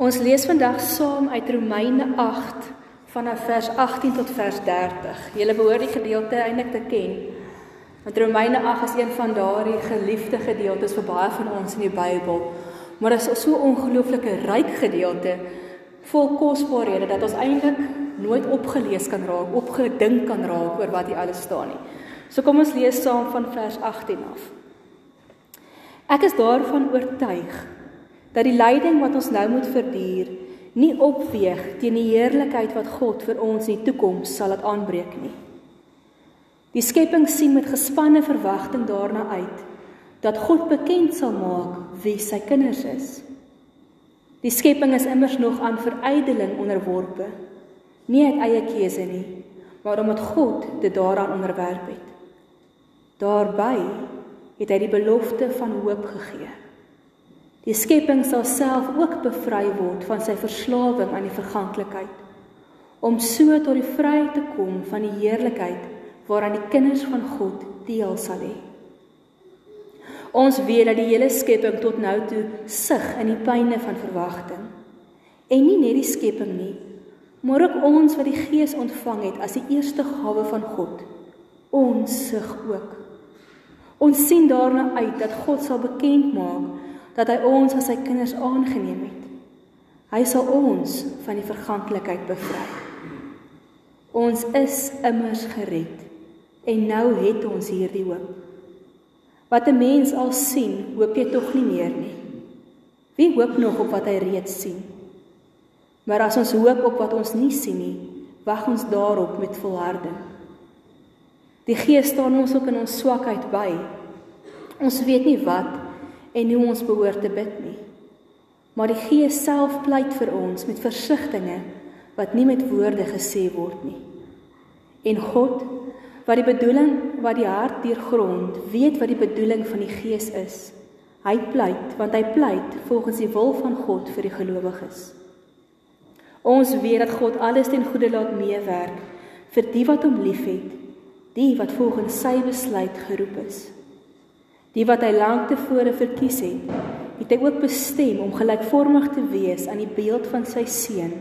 Ons lees vandag saam uit Romeine 8 vanaf vers 18 tot vers 30. Julle behoort die gedeelte eintlik te ken. Want Romeine 8 is een van daardie geliefde gedeeltes vir baie van ons in die Bybel. Maar dit is so 'n ongelooflike ryk gedeelte vol kosbarehede dat ons eintlik nooit opgelees kan raak, opgedink kan raak oor wat hier alles staan nie. So kom ons lees saam van vers 18 af. Ek is daarvan oortuig dat die lyding wat ons nou moet verduur nie opweeg teen die heerlikheid wat God vir ons in die toekoms sal laat aanbreek nie. Die skepping sien met gespanne verwagting daarna uit dat God bekend sal maak wie sy kinders is. Die skepping is immers nog aan verydeling onderworpe, nie uit eie keuse nie, maar omdat God dit daaraan onderwerp het. Daarby het hy die belofte van hoop gegee. Die skepping sal self ook bevry word van sy verslawing aan die verganklikheid om so tot die vryheid te kom van die heerlikheid waaraan die kinders van God deel sal hê. Ons weet dat die hele skepping tot nou toe sug in die pyne van verwagting. En nie net die skepping nie, maar ook ons wat die Gees ontvang het as die eerste gawe van God. Ons sug ook. Ons sien daarna uit dat God sal bekend maak dat hy ons as sy kinders aangeneem het. Hy sal ons van die verganklikheid bevry. Ons is immers gered en nou het ons hierdie hoop. Wat 'n mens al sien, hoop jy tog nie meer nie. Wie hoop nog op wat hy reeds sien? Maar as ons hoop op wat ons nie sien nie, wag ons daarop met volharding. Die Gees staan ons ook in ons swakheid by. Ons weet nie wat en hoe ons behoort te bid nie. Maar die Gees self pleit vir ons met versigtings wat nie met woorde gesê word nie. En God wat die bedoeling wat die hart deurgrond, weet wat die bedoeling van die Gees is. Hy pleit want hy pleit volgens die wil van God vir die gelowiges. Ons weet dat God alles ten goeie laat meewerk vir die wat hom liefhet, die wat volgens sy besluit geroep is. Die wat hy lank tevore verkies het, het hy ook bestem om gelykvormig te wees aan die beeld van sy seun,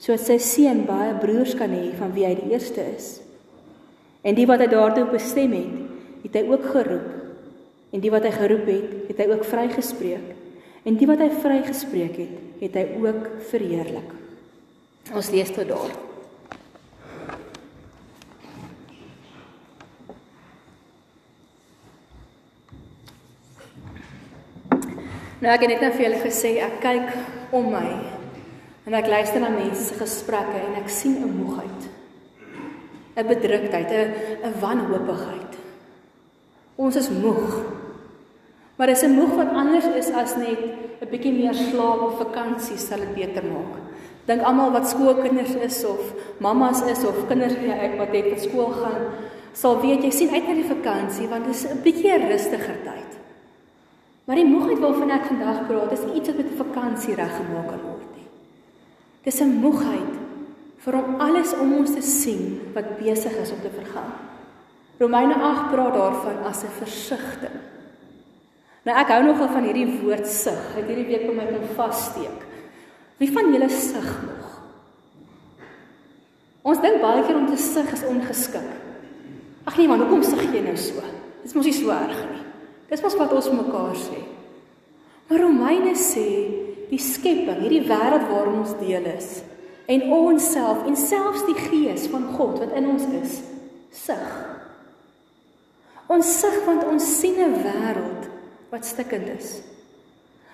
sodat sy seun baie broers kan hê van wie hy die eerste is. En die wat hy daartoe bestem het, het hy ook geroep. En die wat hy geroep het, het hy ook vrygespreek. En die wat hy vrygespreek het, het hy ook verheerlik. Ons lees tot daar. Nou ek het net nou vir julle gesê ek kyk om my en ek luister na mense se gesprekke en ek sien 'n moegheid. 'n bedruktheid, 'n 'n wanhoopigheid. Ons is moeg. Maar dis 'n moeg wat anders is as net 'n bietjie meer slaap of vakansie sal dit beter maak. Dink almal wat skoolkinders is of mammas is of kinders wat net op skool gaan, sal weet jy sien uit na die vakansie want dit is 'n bietjie rustiger tyd. Maar die moegheid waarvan ek vandag praat, is iets wat met 'n vakansie reggemaak kan word nie. Dis 'n moegheid vir om alles om ons te sien wat besig is om te vergaan. Romeine 8 praat daarvan as 'n versigtiging. Nou ek hou nogal van hierdie woord sug. Ek hierdie week kom my kom vassteek. Wie van julle sug nog? Ons dink baie keer om te sug is ongeskik. Ag nee man, hoekom sug jy nou so? Dit mos nie so erg nie. Dis mos wat ons mekaar sê. Maar Romeine sê die skepping, hierdie wêreld waarin ons deel is en ons self en selfs die gees van God wat in ons is, sug. Ons sug want ons sien 'n wêreld wat stikkend is.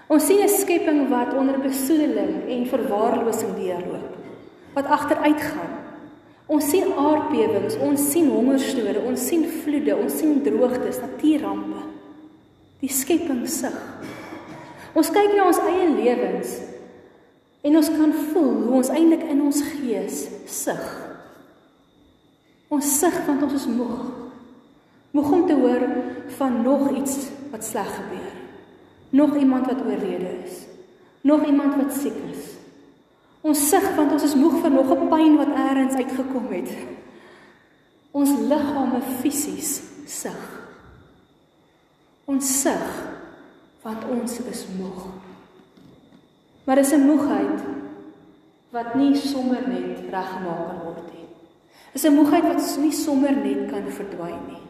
Ons sien 'n skepping wat onder besoedeling en verwaarlosing deurloop, wat agteruit gaan. Ons sien aardbewings, ons sien hongersnode, ons sien vloede, ons sien droogtes, natuurrampe die skepping sug. Ons kyk na ons eie lewens en ons kan voel hoe ons eintlik in ons gees sug. Ons sug want ons is moeg. Moeg om te hoor van nog iets wat sleg gebeur. Nog iemand wat oorlede is. Nog iemand wat siek is. Ons sug want ons is moeg vir nog 'n pyn wat eers uitgekom het. Ons liggame fisies sug. Ons sug want ons is moeg. Maar dis 'n moegheid wat nie sommer net reggemaak kan word nie. Dis 'n moegheid wat nie sommer net kan verdwyn nie.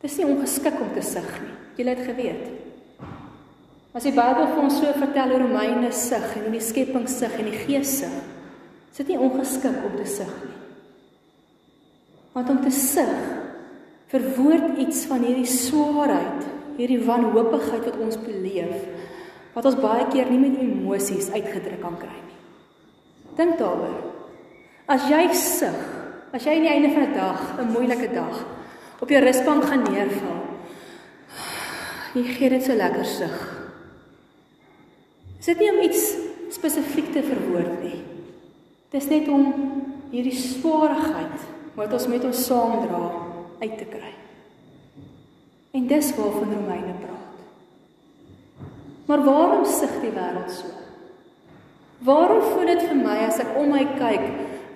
Dis nie ongeskik om te sug nie. Jy het geweet. As die Bybel vir ons so vertel hoe Romeine sug en hoe die skepping sug en die gees sug, is dit nie ongeskik om te sug nie. Want om te sug verwoord iets van hierdie swaarheid, hierdie wanhoopigheid wat ons beleef, wat ons baie keer nie met emosies uitgedruk kan kry nie. Dink daaroor. As jy sug, as jy aan die einde van 'n dag, 'n moeilike dag, op jou rusbank gaan neerval, jy gee dit so lekker sug. Is dit nie om iets spesifiek te verwoord nie. Dis net om hierdie swaarheid wat ons met ons saamdra uit te kry. En dis waarvan Romeine praat. Maar waarom sug die wêreld so? Waarom voel dit vir my as ek om my kyk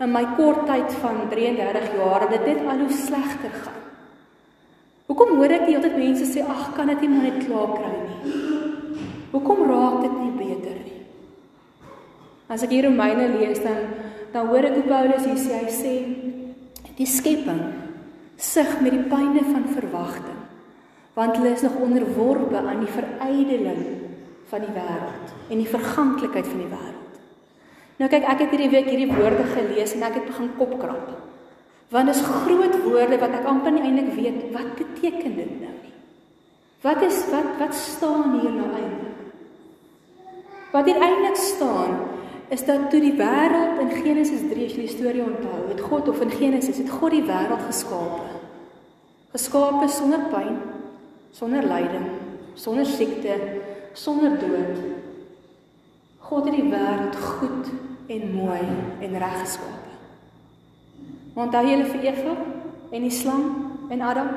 in my kort tyd van 33 jaar dat dit al hoe slegter gaan? Hoekom hoor ek die hele tyd mense sê ag, kan dit nie maar net klaar kry nie? Hoekom raak dit nie beter nie? As ek hier Romeine lees dan dan hoor ek hoe Paulus hier sê hy sê die skepping sug met die pynne van verwagting want hulle is nog onderworpe aan die verydeling van die wêreld en die verganklikheid van die wêreld. Nou kyk ek het hierdie week hierdie woorde gelees en ek het begin kopkrap. Want dit is groot woorde wat ek amper nie eintlik weet wat beteken dit nou nie. Wat is wat wat staan hier nou eintlik? Wat hier eintlik staan is dat toe die wêreld in Genesis 3 as jy die storie onthou, het God of in Genesis het God die wêreld geskaap. Geskaap sonder pyn, sonder lyding, sonder siekte, sonder dood. God het die wêreld goed en mooi en reg geskaap. Onthou julle vir Eva en die slang en Adam?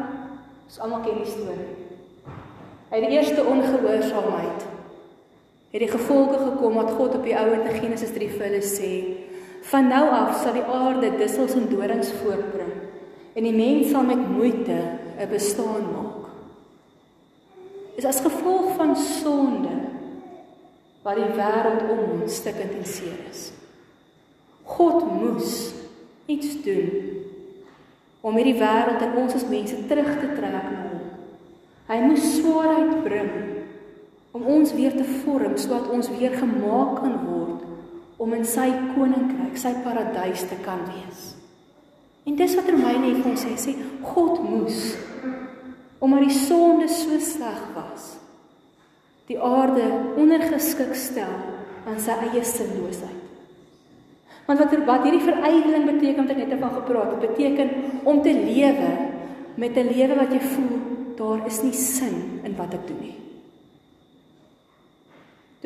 Ons almal ken die storie. Hy die eerste ongehoorsaamheid het die gevolge gekom wat God op die ou in Genesis 3 vir hulle sê: "Van nou af sal die aarde dussels en dorings voortbring en die mens sal met moeite 'n bestaan maak." Is as gevolg van sonde wat die wêreld om ons stukkend en seer is. God moes iets doen om hierdie wêreld en ons as mense terug te trek na hom. Hy moes swaarheid bring om ons weer te vorm sodat ons weer gemaak kan word om in sy koninkryk, sy paradys te kan wees. En dis wat Romeine vir ons sê, sê God moes omdat die sonde so sleg was, die aarde ondergeskik stel aan sy eie sinloosheid. Want wat wat hierdie verydeling beteken wat ek net van gepraat het, beteken om te lewe met 'n lewe wat jy voel daar is nie sin in wat ek doen nie.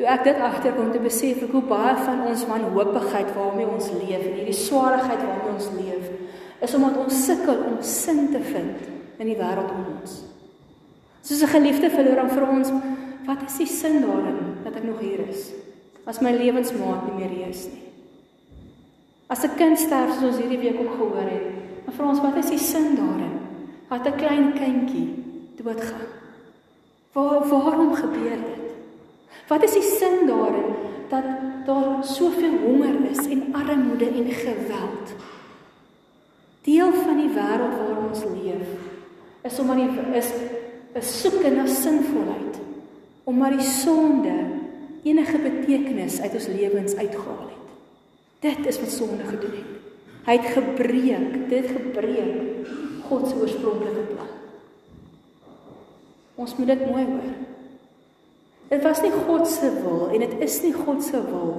Toe ek dit agterkom te besef ek hoe baie van ons wanhoopigheid waarmee ons leef en hierdie swaarheid waarmee ons leef, is omdat ons sukkel om sin te vind in die wêreld om ons. Soos 'n geliefde verloor aan vir ons, wat is die sin daarin dat ek nog hier is? As my lewensmaat nie meer hier is nie. As 'n kind sterf soos ons hierdie week ook gehoor het, maar vir ons wat is die sin daarin? Dat 'n klein kindjie doodgaan. Waar waarom gebeur dit? Wat is die sin daarin dat daar soveel honger is en armoede en geweld? Deel van die wêreld waarin ons leef is om aan die is 'n soeke na sinvolheid om maar die sonde enige betekenis uit ons lewens uitgehaal het. Dit is wat sonde gedoen het. Hy het gebreek, dit gebreek God se oorspronklike plan. Ons moet dit mooi hoor. Dit was nie God se wil en dit is nie God se wil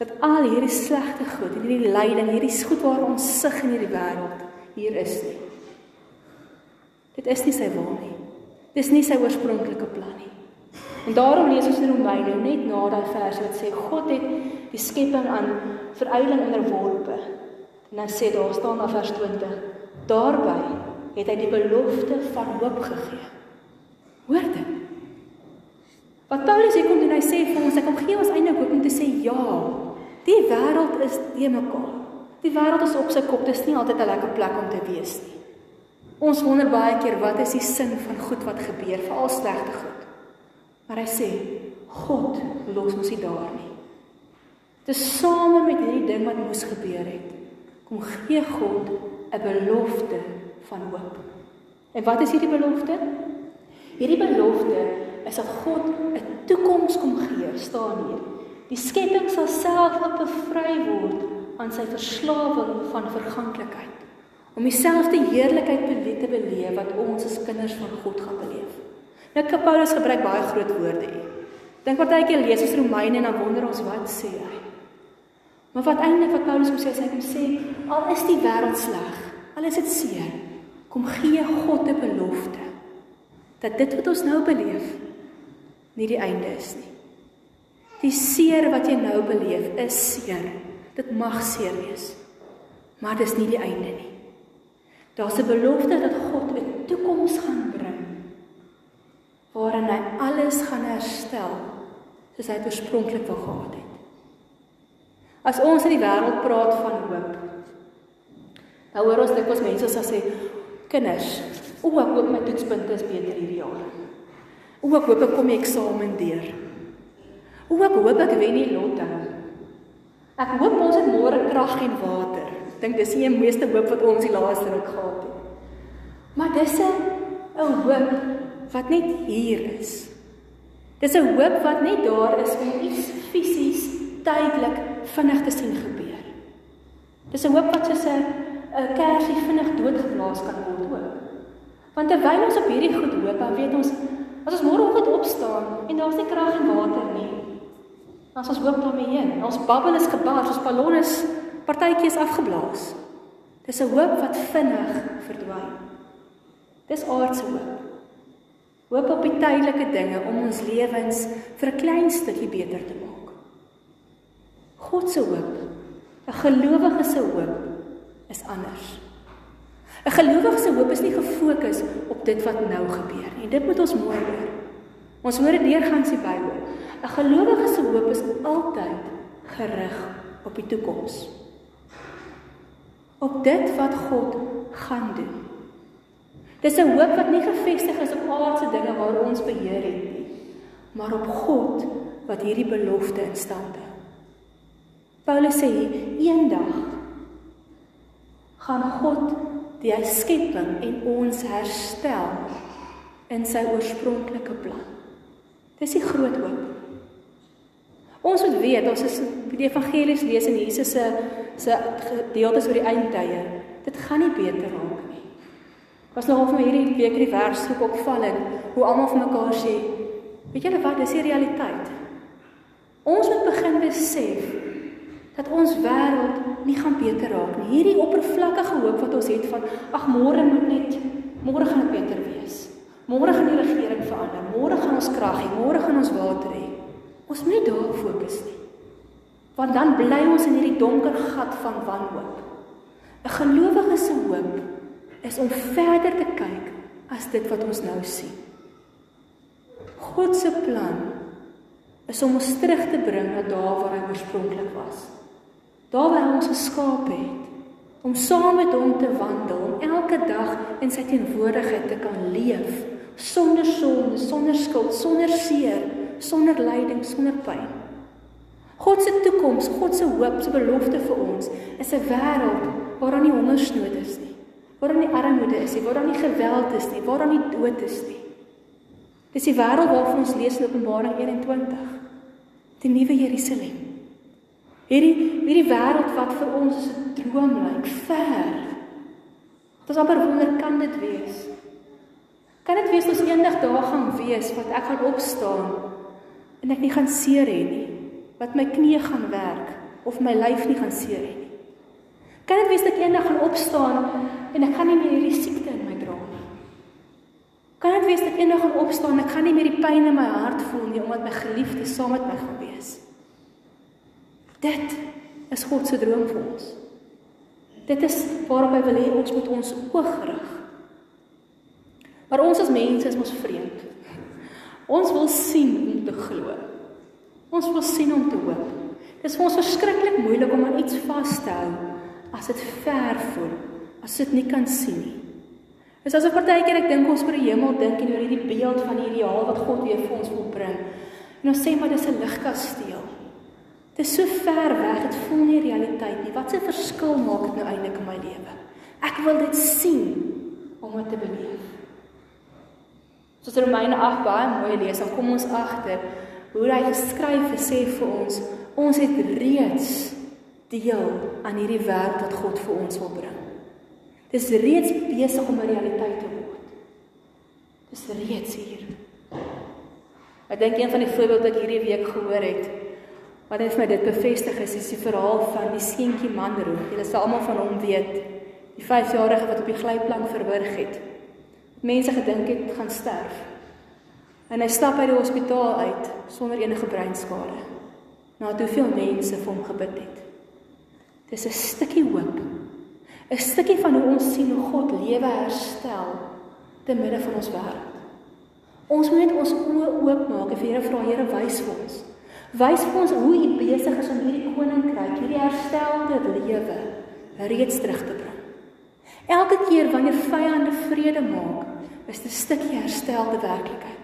dat al hierdie slegte goed en hierdie lyding, hierdie goed waar ons sug in hierdie wêreld hier is nie. Dit is nie sy wil nie. Dis nie sy oorspronklike plan nie. En daarom lees ons in Romeine net na daai vers wat sê God het die skepping aan verydeling onderworpe. En dan sê daar staan daar vers 20: Daarby het hy die belofte van hoop gegee. Hoor dit. Wat Paulus hier kom doen, hy sê vir ons, hy kom gee ons eintlik hoop om te sê ja. Die wêreld is te mekaar. Die wêreld is op sy kop. Dit is nie altyd 'n lekker plek om te wees nie. Ons wonder baie keer wat is die sin van goed wat gebeur, veral slegte goed. Maar hy sê God los ons nie daar nie. Dis same met hierdie ding wat moes gebeur het. Kom gee God 'n belofte van hoop. En wat is hierdie belofte? Hierdie belofte is dat God 'n toekoms kom gee, staan hier. Die skepping sal self bevry word aan sy verslawing van verganklikheid om dieselfde heerlikheid te beleef wat ons as kinders van God gaan beleef. Nou Paulus gebruik baie groot woorde hier. Dink partykeer lees ons Romeine en dan wonder ons wat sê hy. Maar wat eintlik wat Paulus sê, hy kom sê al is die wêreld sleg, al is dit seer, kom gee God 'n belofte dat dit wat ons nou beleef nie die einde is nie. Die seer wat jy nou beleef is seer. Dit mag seer wees. Maar dis nie die einde nie. Daar's 'n belofte dat God 'n toekoms gaan bring waarin hy alles gaan herstel soos hy oorspronklik wou gehad het. As ons in die wêreld praat van hoop, dan hoor ons dikwels mense sê kinders, o, ek hoop my toetspunte is beter hierdie jaar. O, ek hoop ek kom eksamen deur. O, ek hoop ek wen die lotto. Ek hoop ons het môre krag en water. Ek dink dis die meeste hoop wat ons die laaste ruk gehad het. Maar dis 'n 'n hoop wat net hier is. Dis 'n hoop wat net daar is om iets fisies tydelik vinnig te sien gebeur. Dis 'n hoop wat soos 'n 'n kersie vinnig doodgeblaas kan word ook. Want terwyl ons op hierdie goed hoop, dan weet ons as ons môreoggend opstaan en daar's nie krag en water nie, is ons hoop daarmee heen. Ons babbel is gebars, ons ballon is partytjies afgeblaas. Dis 'n hoop wat vinnig verdwyn. Dis aardse hoop. Hoop op die tydelike dinge om ons lewens vir 'n klein stukkie beter te maak. God se hoop, 'n gelowige se hoop is anders. 'n Gelowige se hoop is nie gefokus op dit wat nou gebeur nie. Dit moet ons mooi hoor. Ons hoor dit deurgangs die Bybel. 'n Gelowige se hoop is altyd gerig op die toekoms. Op dit wat God gaan doen. Dis 'n hoop wat nie gefestig is op aardse dinge waar ons beheer het nie, maar op God wat hierdie belofte in stand hou. Paulus sê eendag gaan God die skepping en ons herstel in sy oorspronklike plan. Dis die groot hoop. Ons moet weet, ons is die evangelies lees in Jesus se se gedeeltes oor die eindtye. Dit gaan nie beter raak nie. Was nou of my hierdie week die werksgroep opvallend hoe almal vir mekaar sê, weet julle wat, dis die realiteit. Ons moet begin besef dat ons wêreld nie gaan beter raak nie. Hierdie oppervlakkige hoop wat ons het van ag môre moet net môre gaan dit beter wees. Môre gaan die regering verander. Môre gaan ons krag hê, môre gaan ons water hê. Ons moet nie daarop fokus nie. Want dan bly ons in hierdie donker gat van wanhoop. 'n Gelowige se hoop is om verder te kyk as dit wat ons nou sien. God se plan is om ons terug te bring na daar waar hy oorspronklik was. Daar waar ons geskaap het om saam met hom te wandel, om elke dag in sy teenwoordigheid te kan leef, sonder sonde, sonder skuld, sonder seer, sonder lyding, sonder pyn. God se toekoms, God se hoop, se belofte vir ons is 'n wêreld waar daar nie hongersnood is nie, waar daar nie armoede is nie, waar daar nie geweld is nie, waar daar nie dood is nie. Dis die wêreld waarvan ons lees in Openbaring 21. Die nuwe Jerusalem. Hierdie hierdie wêreld wat vir ons as 'n droom lyk, ver. Dit is amper wonder kan dit wees. Kan dit wees ons eendag daar gaan wees wat ek gaan opstaan en ek nie gaan seer hê nie, wat my knie gaan werk of my lyf nie gaan seer hê nie. Kan dit wees dat ek eendag gaan opstaan en ek gaan nie meer hierdie siekte in my dra nie. Kan dit wees dat ek eendag gaan opstaan en ek gaan nie meer die pyn in my hart voel nie omdat my geliefde saam met my gaan wees nie. Dit is God se droom vir ons. Dit is waarop hy wil hê ons moet ons oog rig. Maar ons as mense is mos vreemd. Ons wil sien om te glo. Ons wil sien om te hoop. Dit is vir ons verskriklik moeilik om aan iets vas te hou as dit ver voel, as dit nie kan sien nie. Dis asof partykeer ek dink ons oor die hemel dink en oor hierdie beeld van die ideaal wat God weer vir ons wil bring. En ons sê maar dis 'n ligkasteel. Dit is so ver weg, dit voel nie realiteit nie. Wat 'n verskil maak dit nou eintlik in my lewe? Ek wil dit sien om dit te beleef. Soos Romeine 8 baie mooi lees, dan kom ons agter hoe hy geskryf het sê vir ons, ons het reeds deel aan hierdie werk wat God vir ons wil bring. Dis reeds besig om 'n realiteit te word. Dis reeds hier. Ek dink een van die voorbeelde wat ek hierdie week gehoor het, wat vir my dit bevestig is, is die verhaal van die seentjie Mandro. Julle sal almal van hom weet, die 5-jarige wat op die glyplank verwrig het. Mense gedink het gaan sterf. En hy stap uit die hospitaal uit sonder enige breinskade. Na hoeveel mense vir hom gebid het. Dis 'n stukkie hoop. 'n Stukkie van hoe ons sien hoe God lewe herstel te midde van ons wêreld. Ons moet net ons oë oop maak en vir Here vra Here wys vir ons. Wys vir ons hoe U besig is om hierdie koninkryk, hierdie herstelde lewe reeds terug te bring. Elke keer wanneer vyande vrede maak, is dit 'n stukkie herstelde werklikheid.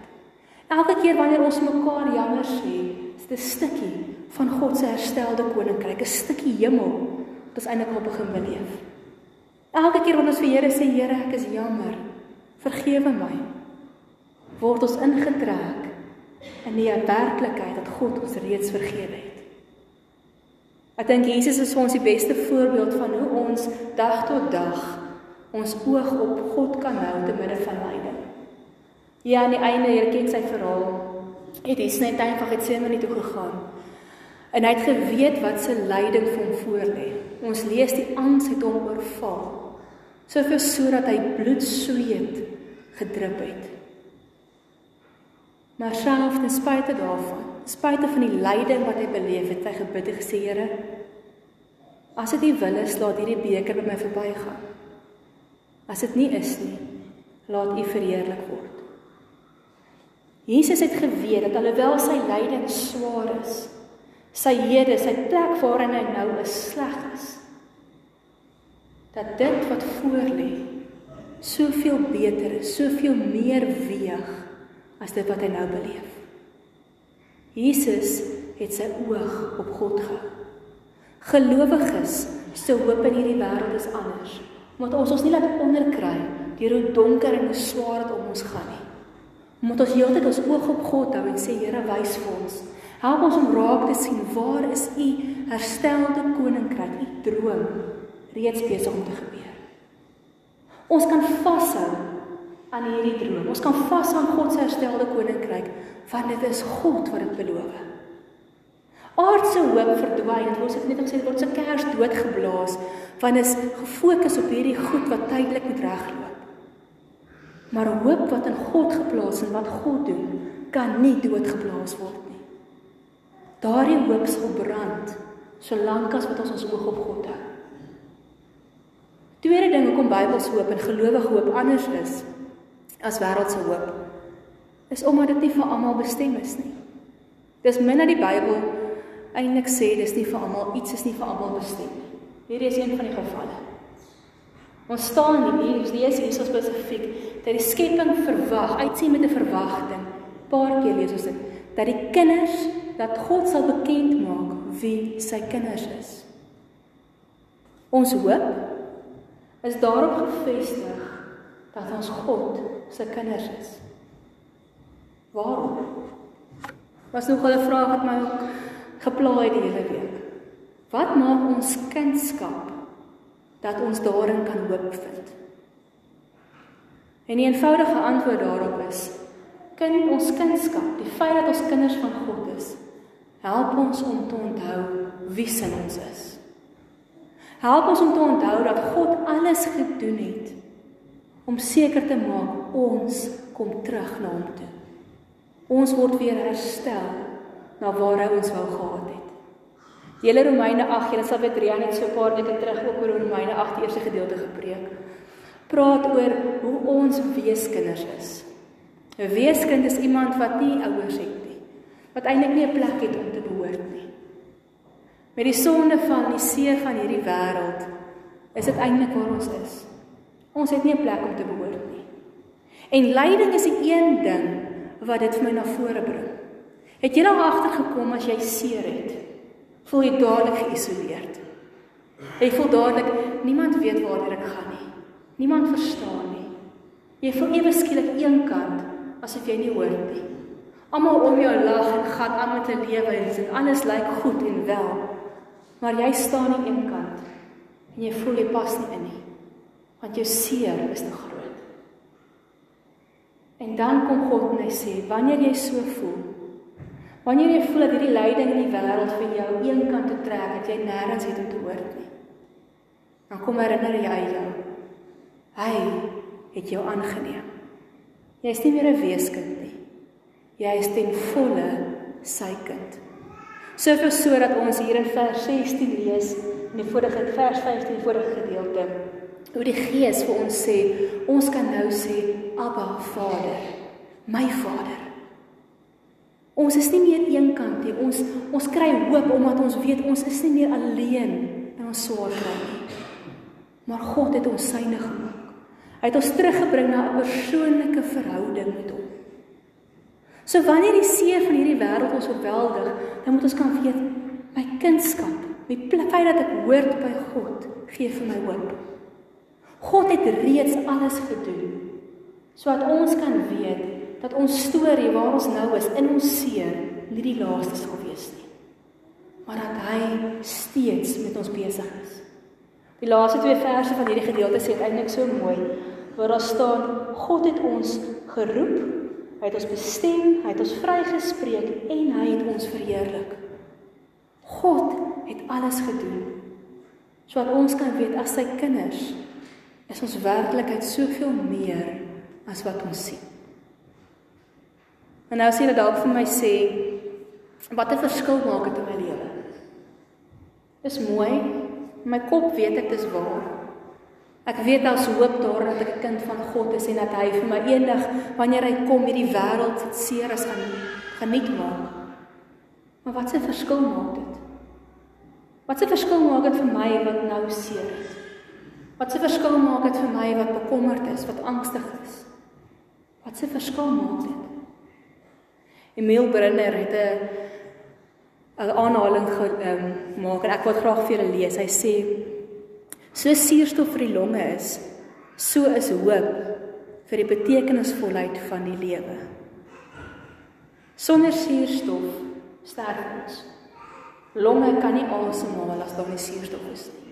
Elke keer wanneer ons mekaar jammer sê, is dit 'n stukkie van God se herstelde koninkryk, 'n stukkie hemel wat ons eintlik op begin beleef. Elke keer wanneer ons vir Here sê, Here, ek is jammer. Vergewe my. Word ons ingetrek in die werklikheid dat God ons reeds vergewe het. Ek dink Jesus is ons die beste voorbeeld van hoe ons dag tot dag ons oog op God kan hou te midde van lyding. Ja, aan die einde, jy ken sy verhaal. Het hy net eenvoudig het sewe minute toe gegaan. En hy het geweet wat se lyding vir hom voorlê. Ons lees die angs het hom oorval. Soveel sodat hy bloed sweet gedrup het. Maar selfs ten spyte daarvan, spyte van die lyding wat hy beleef het, hy gebid en gesê, Here, as dit U wil is, laat hierdie beker by my verbygaan. As dit nie is nie, laat U verheerlik word. Jesus het geweet dat alhoewel sy lyding swaar is, sy hede, sy plek waarin hy nou is sleg is, dat dit wat voor lê soveel beter is, soveel meer weeg as dit wat hy nou beleef. Jesus het sy oog op God gehou. Gelowiges se hoop in hierdie wêreld is anders, want ons ons nie laat onderkry deur hoe donker en hoe swaar dit om ons gaan nie. Moet ons heeltyd ons oog op God hou en sê Here wys vir ons. Help ons om raak te sien waar is u herstelde koninkryk, u droom reeds besig om te gebeur. Ons kan vashou aan hierdie droom. Ons kan vashou aan God se herstelde koninkryk want dit is God wat dit beloof. Aardse hoop verdwyn. Ons het net gesê word se kers doodgeblaas want is gefokus op hierdie goed wat tydelik moet regloop. Maar hoop wat in God geplaas en wat God doen, kan nie doodgeblaas word nie. Daardie hoop sal brand solank as wat ons ons oog op God hou. Tweede ding hoekom Bybelse hoop en gelowige hoop anders is as wêreldse hoop is omdat dit nie vir almal bestem is nie. Dis min dat die Bybel eintlik sê dis nie vir almal iets is nie vir almal bestem nie. Hierdie is een van die gevalle. Ons staan hier, ons lees hier so spesifiek dat die skepping verwag, uitsien met 'n verwagting. Paar keer lees ons dit dat die kinders dat God sal bekend maak wie sy kinders is. Ons hoop is daarop gefestig dat ons God se kinders is. Waarom? Was nog 'n vraag wat my ook geplaai die hele week. Wat maak ons kindskap dat ons daarin kan hoop vind. En die eenvoudige antwoord daarop is: kind ons kindskap, die feit dat ons kinders van God is, help ons om te onthou wie sin ons is. Help ons om te onthou dat God alles gedoen het om seker te maak ons kom terug na hom toe. Ons word weer herstel na waar hy ons wou gehad het. Julle Romeine 8, julle sal weet Rian het so 'n paar weke terug ook oor Romeine 8 die eerste gedeelte gepreek. Praat oor hoe ons weeskinders is. 'n Weeskind is iemand wat nie ouers het nie. Wat eintlik nie 'n plek het om te behoort nie. Met die sonde van die see van hierdie wêreld is dit eintlik waar ons is. Ons het nie 'n plek om te behoort nie. En lyding is die een ding wat dit vir my na vore bring. Het jy al agtergekom as jy seer het, voel jy dadelik geïsoleerd. Jy voel dadelik niemand weet waar ek gaan nie. Niemand verstaan nie. Jy voel ewe skielik eenkant asof jy nie hoor nie. Almal om jou lag en gaan aan met 'n lewe en dit alles lyk goed en wel. Maar jy staan aan een kant en jy voel jy pas nie in nie. Want jou seer is te groot. En dan kom God en hy sê, wanneer jy so voel, wanneer jy voel dat hierdie lyding in die wêreld vir jou een kant toe trek, dat jy nêrens het om te hoor nie. Dan kom herinner jy jou. Hy het jou aangeneem. Jy is nie meer 'n weeskind nie. Jy is ten volle sy kind. Soveel so dat ons hier in vers 16 lees in die vorige vers 15 vorige gedeelte hoe die Gees vir ons sê ons kan nou sê Abba Vader, my Vader. Ons is nie meer eenkant nie. Ons ons kry hoop omdat ons weet ons is nie meer alleen in ons swaar kry nie. Maar God het ons syne gemaak. Hy het ons teruggebring na 'n persoonlike verhouding met hom. So wanneer die see van hierdie wêreld ons oorweldig, dan moet ons kan weet my kindskap, my feit dat ek hoort by God, gee vir my hoop. God het reeds alles gedoen sodat ons kan weet dat ons storie waar ons nou is in ons seer nie die laaste sal wees nie. Maar dat hy steeds met ons besig is. Die laaste twee verse van hierdie gedeelte sê eintlik so mooi waar daar staan God het ons geroep Hy het ons bestem, hy het ons vrygespreek en hy het ons verheerlik. God het alles gedoen sodat ons kan weet as sy kinders is ons werklikheid soveel meer as wat ons sien. En nou sien dit dalk vir my sê wat 'n verskil maak dit in my lewe. Dis mooi. In my kop weet ek dis waar. Ek weet daar's hoop daar dat ek 'n kind van God is en dat hy vir my eendag wanneer hy kom hierdie wêreld seer as gaan geniet maak. Maar wat 'n verskil maak dit? Wat 'n verskil maak dit vir my wat nou seer is? Wat 'n verskil maak dit vir my wat bekommerd is, wat angstig is? Wat 'n verskil maak dit? Emil Brenner het 'n 'n aanhaling gemaak en ek wil graag vir julle lees. Hy sê So suurstof vir die longe is, so is hoop vir die betekenisvolheid van die lewe. Sonder suurstof sterf ons. Longe kan nie asemhaal as daar nie suurstof is nie.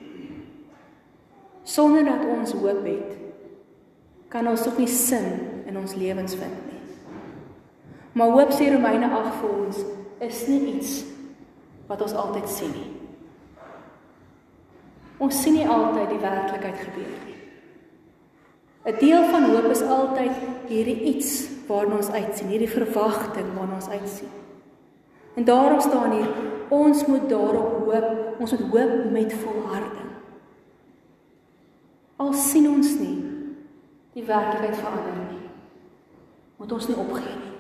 Sonder dat ons hoop het, kan ons ook nie sin in ons lewens vind nie. Maar hoop sê Romeine 8 vir ons is nie iets wat ons altyd sien nie. Ons sien nie altyd die werklikheid gebeur nie. 'n Deel van hoop is altyd hierdie iets waarna ons uitsien, hierdie verwagting waarna ons uitsien. En daarom staan hier, ons moet daarop hoop, ons moet hoop met volharding. Al sien ons nie die werklikheid verander nie, moet ons nie opgee nie.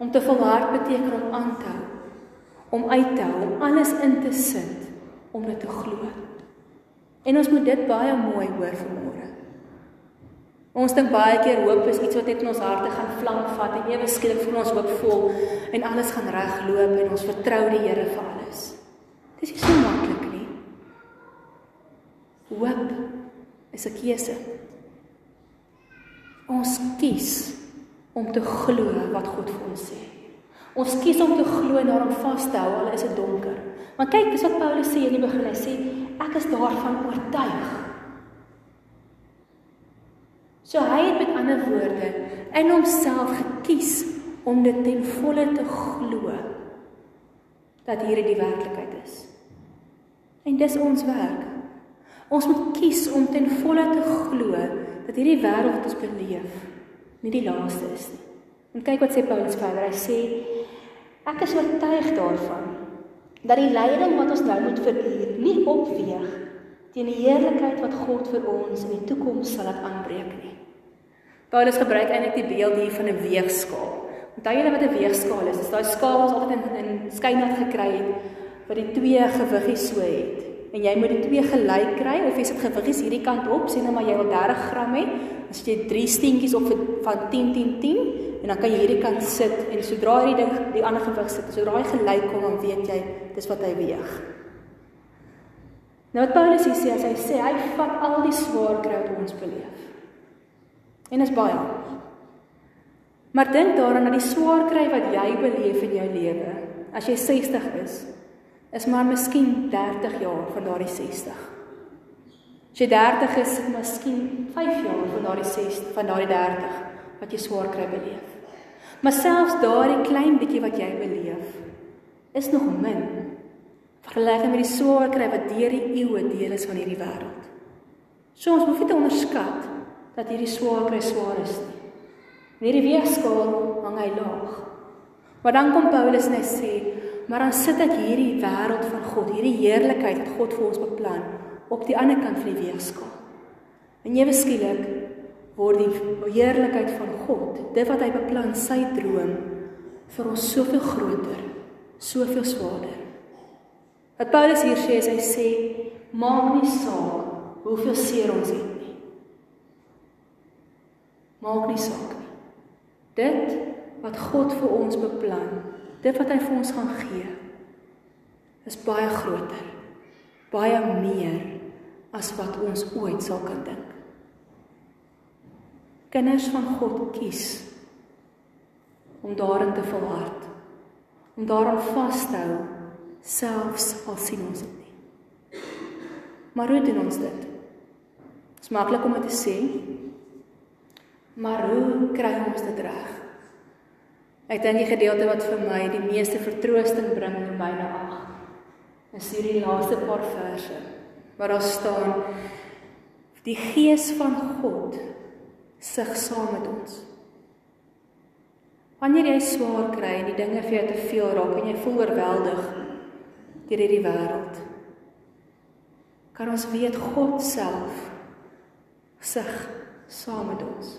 Om te volhard beteken om aan te hou, om uit te hou, alles in te sit om dit te glo. En ons moet dit baie mooi hoor vanmôre. Ons dink baie keer hoop is iets wat net in ons harte gaan vlam vat en ewe skielik voel ons hoopvol en alles gaan regloop en ons vertrou die Here vir alles. Dis nie so maklik nie. Hoop is 'n keuse. Ons kies om te glo wat God vir ons sê. Ons kies om te glo en daarom vas te hou al is dit donker. Maar kyk, dis wat Paulus sê in die begin. Hy sê ek is daarvan oortuig. So hy het met ander woorde in homself gekies om dit ten volle te glo dat hier die werklikheid is. En dis ons werk. Ons moet kies om ten volle te glo dat hierdie wêreld wat ons beleef nie die laaste is nie. En kyk wat sê Paulus verder. Hy sê ek is oortuig daarvan dat die lyding wat ons nou moet verduur nie opweeg teen die heerlikheid wat God vir ons in die toekoms sal laat aanbreek nie. Paulus gebruik eintlik die beeld hier van 'n weegskaal. Onthou julle wat 'n weegskaal is? Dis daai skaal wat ons altyd in in skynat gekry het wat die twee gewiggies so het. En jy moet die twee gelyk kry of jy sit gewiggies hierdie kant op, sê nou maar jy wil 30 gram hê, as jy 3 steentjies op van 10 10 10 en dan kan jy hierdie kant sit en sodra hierdie ding die ander gewig sit, sodra hy gelyk kom, dan weet jy dis wat hy weeg. Nou wat Paulus hier sê, hy sê hy vat al die swaar kry wat ons beleef. En is baie. Maar dink daaraan dat die swaar kry wat jy beleef in jou lewe, as jy 60 is, is maar miskien 30 jaar van daardie 60. As jy 30 is, is miskien 5 jaar van daardie 60 van daardie 30 wat jy swaar kry beleef. Maar selfs daardie klein bietjie wat jy beleef, is nog min vergelyk met die swaar kry wat deur die eeue deel is van hierdie wêreld. So ons hoef nie te onderskat dat hierdie swaar kry swaar is nie. Hierdie weegskaal hang hy laag. Maar dan kom Paulus en hy sê, maar dan sit ek hierdie wêreld van God, hierdie heerlikheid wat God vir ons beplan, op die ander kant van die weegskaal. En jy beskielik word die heerlikheid van God, dit wat hy beplan, sy droom vir ons soveel groter, soveel swaarder. Wat Paulus hier sê is hy sê maak nie saak hoeveel seer ons het nie. Maak nie saak nie. Dit wat God vir ons beplan, dit wat hy vir ons gaan gee, is baie groter. Baie meer as wat ons ooit sal kan dink. Kinders van God kies om daarin te volhard, om daaraan vas te hou selfs al sien ons dit nie. Maar hoe doen ons dit? Dit is maklik om dit te sê. Maar hoe kry ons dit reg? Ek dink die gedeelte wat vir my die meeste vertroosting bring in Romeine 8 is hierdie laaste paar verse waar daar staan die gees van God sig saam met ons. Wanneer jy swaar kry en die dinge vir jou te veel raak en jy voel oorweldig, deur hierdie wêreld. Kan ons weet God self sig saam met ons.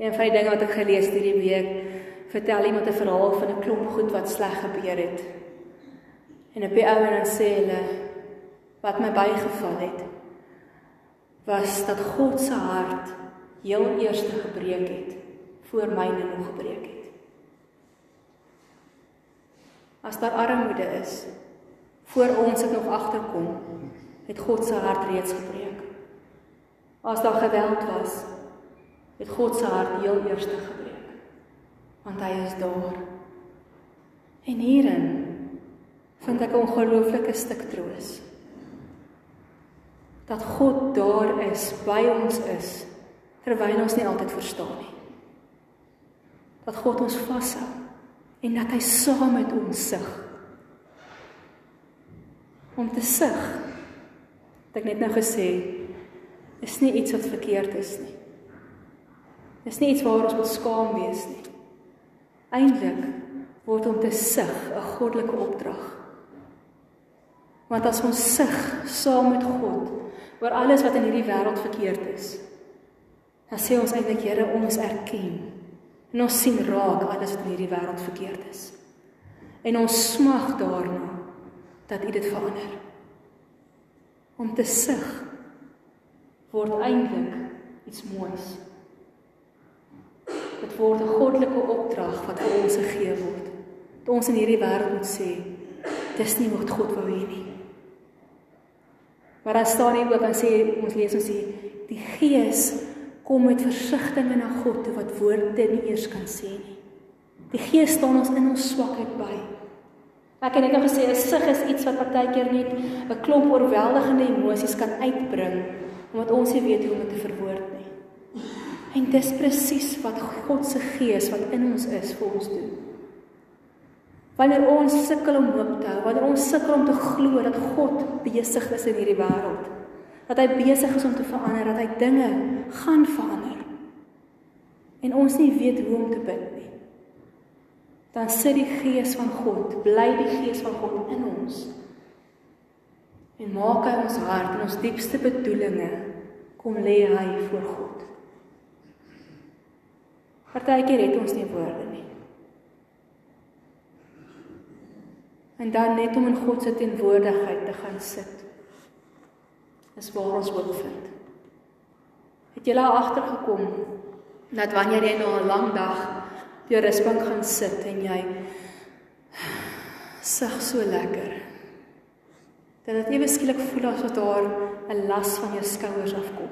Een van die dinge wat ek gelees het hierdie week, vertel iemand 'n verhaal van 'n klomp goed wat sleg gebeur het. En op die ou en dan sê hulle wat my bygeval het was dat God se hart heel eers gebreek het voor myne nog gebreek het. As daar armoede is, voor ons dit nog agterkom, het God se hart reeds gebreek. As daar geweld was, het God se hart heel eers gebreek. Want hy is daar. En hierin vind ek 'n ongelooflike stuk troos. Dat God daar is, by ons is, terwyl ons nie altyd verstaan nie. Dat God ons vashou en dat hy saam met ons sug. Om te sug. Het ek net nou gesê is nie iets wat verkeerd is nie. Dis nie iets waar ons moet skaam wees nie. Eindelik word om te sug 'n goddelike opdrag. Want as ons sug saam met God oor alles wat in hierdie wêreld verkeerd is, dan sê ons eintlik Here, ons erken En ons sien raak alles wat in hierdie wêreld verkeerd is. En ons smag daarna dat U dit verander. Om te sug word eintlik iets moois. Dit word 'n goddelike opdrag wat vir ons gegee word. Dat ons in hierdie wêreld moet sê, dis nie wat God wou hê nie. Maar as staan hier ook dan sê ons lees ons sê die Gees kom met versigtings na God toe wat woorde nie eers kan sê nie. Die Gees staan ons in ons swakheid by. Ek het net nou gesê 'n sug is iets wat partykeer net 'n klomp oorweldigende emosies kan uitbring omdat ons nie weet hoe om dit te verwoord nie. En dis presies wat God se Gees wat in ons is vir ons doen. Wanneer ons sukkel om hoop te hou, wanneer ons sukkel om te glo dat God besig is in hierdie wêreld, dat hy besig is om te verander, dat hy dinge gaan verander. En ons nie weet hoe om te bid nie. Dan sit die gees van God, bly die gees van God in ons. En maak hy ons hart en ons diepste bedoelinge kom lê hy voor God. Partykeer het ons nie woorde nie. En dan net om in God se teenwoordigheid te gaan sit is waar ons hoop vind. Het jy al agtergekom Dat wanneer jy nou 'n lang dag op jou rusbank gaan sit en jy sug so lekker. Dat dit ewe skielik voel asof daar 'n las van jou skouers afkom.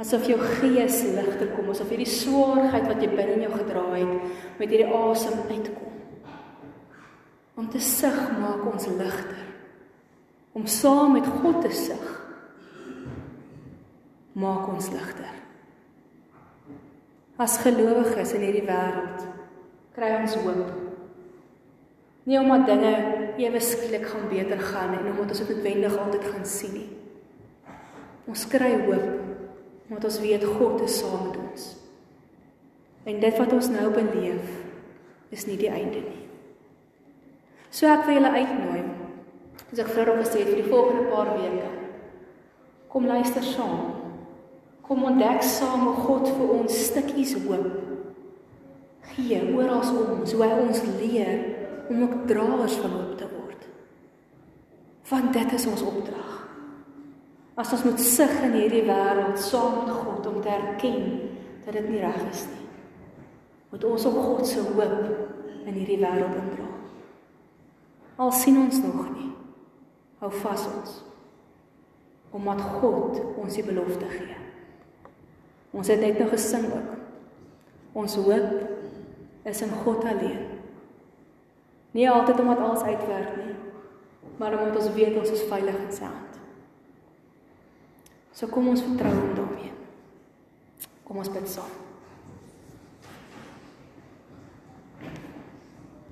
Asof jou gees ligter kom, asof hierdie swaarheid wat jy binne in jou gedra het met hierdie asem uitkom. Om te sug maak ons ligter. Om saam met God te sug maak ons ligter. As gelowiges in hierdie wêreld kry ons hoop. Nie omdat dinge ewe skielik gaan beter gaan en omdat ons dit noodwendig altyd gaan sien nie. Ons kry hoop omdat ons weet God is saam met ons. En dit wat ons nou beleef is nie die einde nie. So ek wil julle uitnooi. As ek hom gesê het vir die volgende paar weke. Kom luister saam. Kom ontdek saam hoe God vir ons stukkies hoop gee oral ons, hoe hy ons leer om ook draers van hoop te word. Want dit is ons opdrag. As ons moet sug in hierdie wêreld saam met God om te erken dat dit nie reg is nie. Moet ons op God se hoop in hierdie wêreld indra. Al sien ons nog nie. Hou vas ons. Omdat God ons die belofte gee. Ons het net nog gesing ook. Ons hoop is in God alleen. Nie altyd omdat alles uitwerk nie, maar omdat ons weet ons is veilig in sy hand. So kom ons vertrou hom daarmee. Kom ons bid saam.